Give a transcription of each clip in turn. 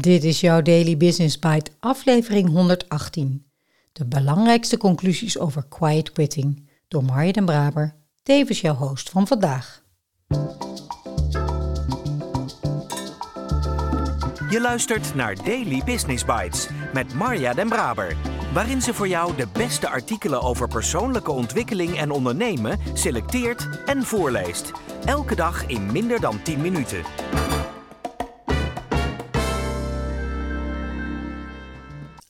Dit is jouw Daily Business Bite, aflevering 118. De belangrijkste conclusies over quiet quitting door Marja den Braber, tevens jouw host van vandaag. Je luistert naar Daily Business Bites met Marja den Braber, waarin ze voor jou de beste artikelen over persoonlijke ontwikkeling en ondernemen selecteert en voorleest. Elke dag in minder dan 10 minuten.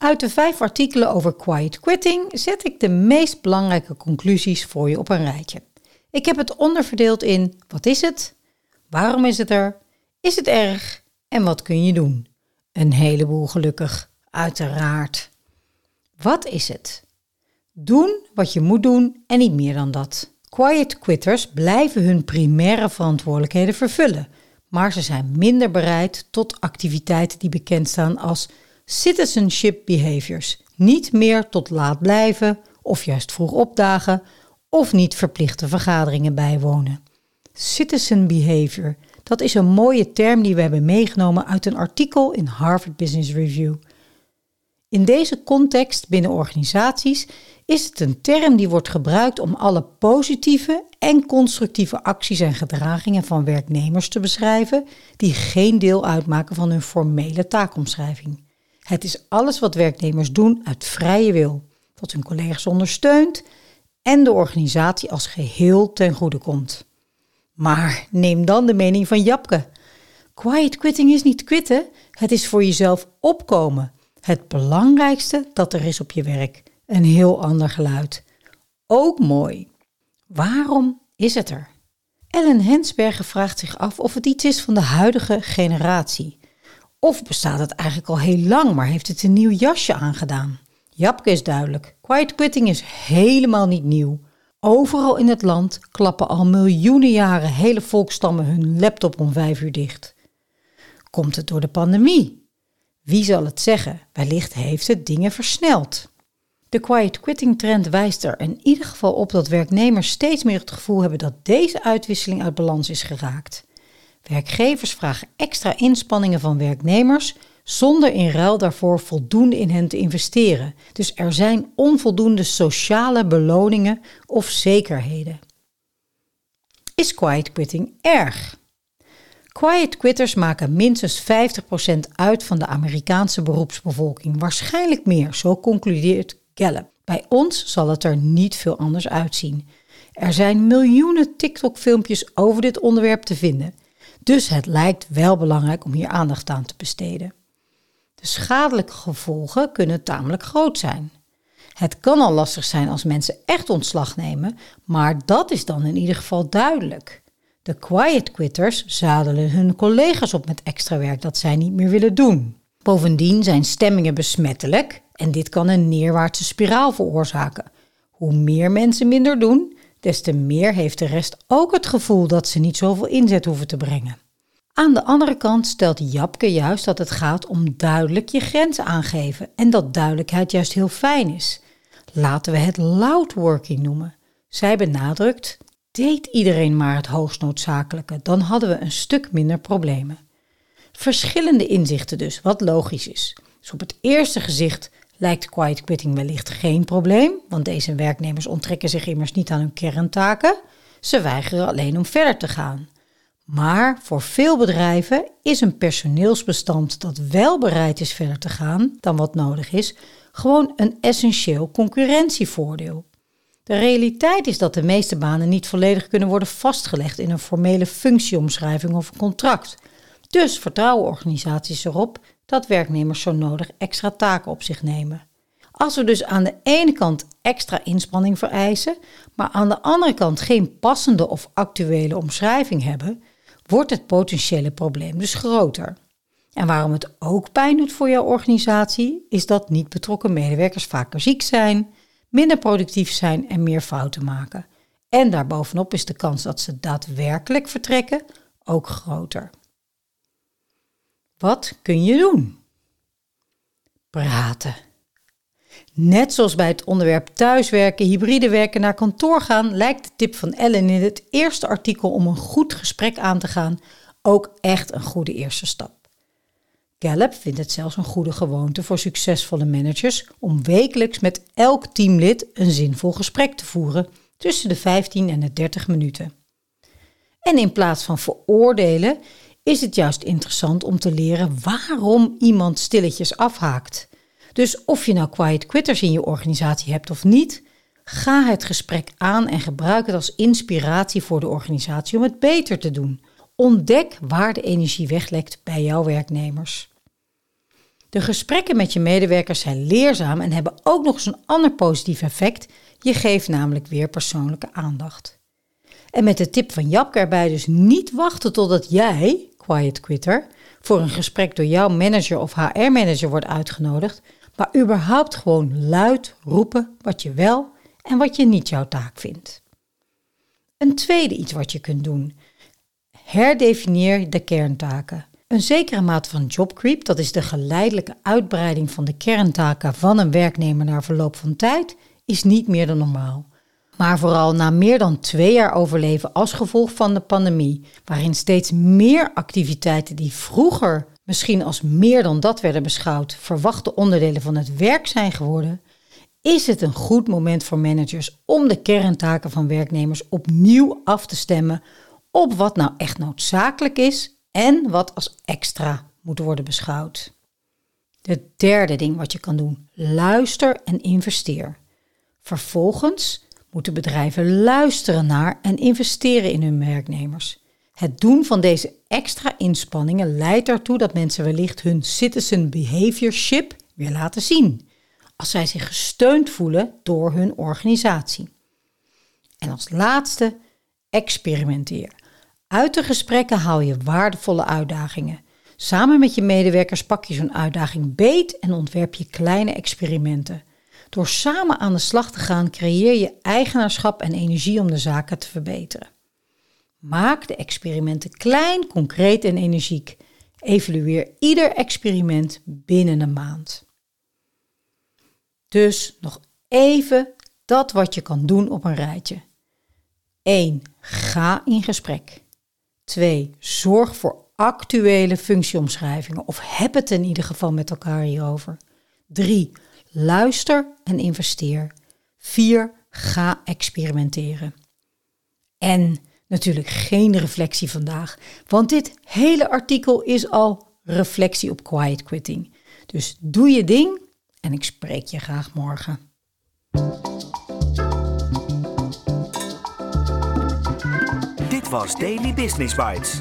Uit de vijf artikelen over quiet quitting zet ik de meest belangrijke conclusies voor je op een rijtje. Ik heb het onderverdeeld in wat is het, waarom is het er, is het erg en wat kun je doen. Een heleboel gelukkig, uiteraard. Wat is het? Doen wat je moet doen en niet meer dan dat. Quiet quitters blijven hun primaire verantwoordelijkheden vervullen, maar ze zijn minder bereid tot activiteiten die bekend staan als citizenship behaviors. Niet meer tot laat blijven of juist vroeg opdagen of niet verplichte vergaderingen bijwonen. Citizen behavior, dat is een mooie term die we hebben meegenomen uit een artikel in Harvard Business Review. In deze context binnen organisaties is het een term die wordt gebruikt om alle positieve en constructieve acties en gedragingen van werknemers te beschrijven die geen deel uitmaken van hun formele taakomschrijving. Het is alles wat werknemers doen uit vrije wil, wat hun collega's ondersteunt en de organisatie als geheel ten goede komt. Maar neem dan de mening van Japke. Quiet quitting is niet quitten, het is voor jezelf opkomen. Het belangrijkste dat er is op je werk. Een heel ander geluid. Ook mooi. Waarom is het er? Ellen Hensberger vraagt zich af of het iets is van de huidige generatie. Of bestaat het eigenlijk al heel lang, maar heeft het een nieuw jasje aangedaan? Japke is duidelijk. Quiet quitting is helemaal niet nieuw. Overal in het land klappen al miljoenen jaren hele volkstammen hun laptop om vijf uur dicht. Komt het door de pandemie? Wie zal het zeggen? Wellicht heeft het dingen versneld. De quiet quitting trend wijst er in ieder geval op dat werknemers steeds meer het gevoel hebben dat deze uitwisseling uit balans is geraakt. Werkgevers vragen extra inspanningen van werknemers zonder in ruil daarvoor voldoende in hen te investeren. Dus er zijn onvoldoende sociale beloningen of zekerheden. Is quiet quitting erg? Quiet quitters maken minstens 50% uit van de Amerikaanse beroepsbevolking, waarschijnlijk meer, zo concludeert Gallup. Bij ons zal het er niet veel anders uitzien. Er zijn miljoenen TikTok-filmpjes over dit onderwerp te vinden. Dus het lijkt wel belangrijk om hier aandacht aan te besteden. De schadelijke gevolgen kunnen tamelijk groot zijn. Het kan al lastig zijn als mensen echt ontslag nemen, maar dat is dan in ieder geval duidelijk. De quiet quitters zadelen hun collega's op met extra werk dat zij niet meer willen doen. Bovendien zijn stemmingen besmettelijk en dit kan een neerwaartse spiraal veroorzaken. Hoe meer mensen minder doen, des te meer heeft de rest ook het gevoel dat ze niet zoveel inzet hoeven te brengen. Aan de andere kant stelt Japke juist dat het gaat om duidelijk je grenzen aangeven en dat duidelijkheid juist heel fijn is. Laten we het loud working noemen. Zij benadrukt: deed iedereen maar het hoogst noodzakelijke, dan hadden we een stuk minder problemen. Verschillende inzichten dus, wat logisch is. Dus op het eerste gezicht lijkt quiet quitting wellicht geen probleem, want deze werknemers onttrekken zich immers niet aan hun kerntaken. Ze weigeren alleen om verder te gaan. Maar voor veel bedrijven is een personeelsbestand dat wel bereid is verder te gaan dan wat nodig is, gewoon een essentieel concurrentievoordeel. De realiteit is dat de meeste banen niet volledig kunnen worden vastgelegd in een formele functieomschrijving of contract. Dus vertrouwen organisaties erop dat werknemers zo nodig extra taken op zich nemen. Als we dus aan de ene kant extra inspanning vereisen, maar aan de andere kant geen passende of actuele omschrijving hebben, wordt het potentiële probleem dus groter. En waarom het ook pijn doet voor jouw organisatie, is dat niet betrokken medewerkers vaker ziek zijn, minder productief zijn en meer fouten maken. En daarbovenop is de kans dat ze daadwerkelijk vertrekken ook groter. Wat kun je doen? Praten. Net zoals bij het onderwerp thuiswerken, hybride werken, naar kantoor gaan, lijkt de tip van Ellen in het eerste artikel om een goed gesprek aan te gaan ook echt een goede eerste stap. Gallup vindt het zelfs een goede gewoonte voor succesvolle managers om wekelijks met elk teamlid een zinvol gesprek te voeren tussen de 15 en de 30 minuten. En in plaats van veroordelen is het juist interessant om te leren waarom iemand stilletjes afhaakt. Dus of je nou quiet quitters in je organisatie hebt of niet, ga het gesprek aan en gebruik het als inspiratie voor de organisatie om het beter te doen. Ontdek waar de energie weglekt bij jouw werknemers. De gesprekken met je medewerkers zijn leerzaam en hebben ook nog eens een ander positief effect. Je geeft namelijk weer persoonlijke aandacht. En met de tip van Japke erbij dus niet wachten totdat jij, quiet quitter, voor een gesprek door jouw manager of HR-manager wordt uitgenodigd, maar überhaupt gewoon luid roepen wat je wel en wat je niet jouw taak vindt. Een tweede iets wat je kunt doen. Herdefinieer de kerntaken. Een zekere mate van jobcreep, dat is de geleidelijke uitbreiding van de kerntaken van een werknemer na verloop van tijd, is niet meer dan normaal. Maar vooral na meer dan twee jaar overleven als gevolg van de pandemie, waarin steeds meer activiteiten die vroeger misschien als meer dan dat werden beschouwd, verwachte onderdelen van het werk zijn geworden, is het een goed moment voor managers om de kerntaken van werknemers opnieuw af te stemmen op wat nou echt noodzakelijk is en wat als extra moet worden beschouwd. Het derde ding wat je kan doen: luister en investeer. Vervolgens moeten bedrijven luisteren naar en investeren in hun werknemers. Het doen van deze extra inspanningen leidt ertoe dat mensen wellicht hun citizen behaviorship weer laten zien, als zij zich gesteund voelen door hun organisatie. En als laatste, experimenteer. Uit de gesprekken haal je waardevolle uitdagingen. Samen met je medewerkers pak je zo'n uitdaging beet en ontwerp je kleine experimenten. Door samen aan de slag te gaan creëer je eigenaarschap en energie om de zaken te verbeteren. Maak de experimenten klein, concreet en energiek. Evalueer ieder experiment binnen een maand. Dus nog even dat wat je kan doen op een rijtje. 1. Ga in gesprek. 2. Zorg voor actuele functieomschrijvingen of heb het in ieder geval met elkaar hierover. 3. Luister en investeer. 4. Ga experimenteren. En natuurlijk geen reflectie vandaag, want dit hele artikel is al reflectie op quiet quitting. Dus doe je ding en ik spreek je graag morgen. Dit was Daily Business Bites.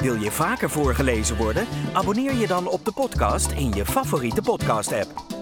Wil je vaker voorgelezen worden? Abonneer je dan op de podcast in je favoriete podcast-app.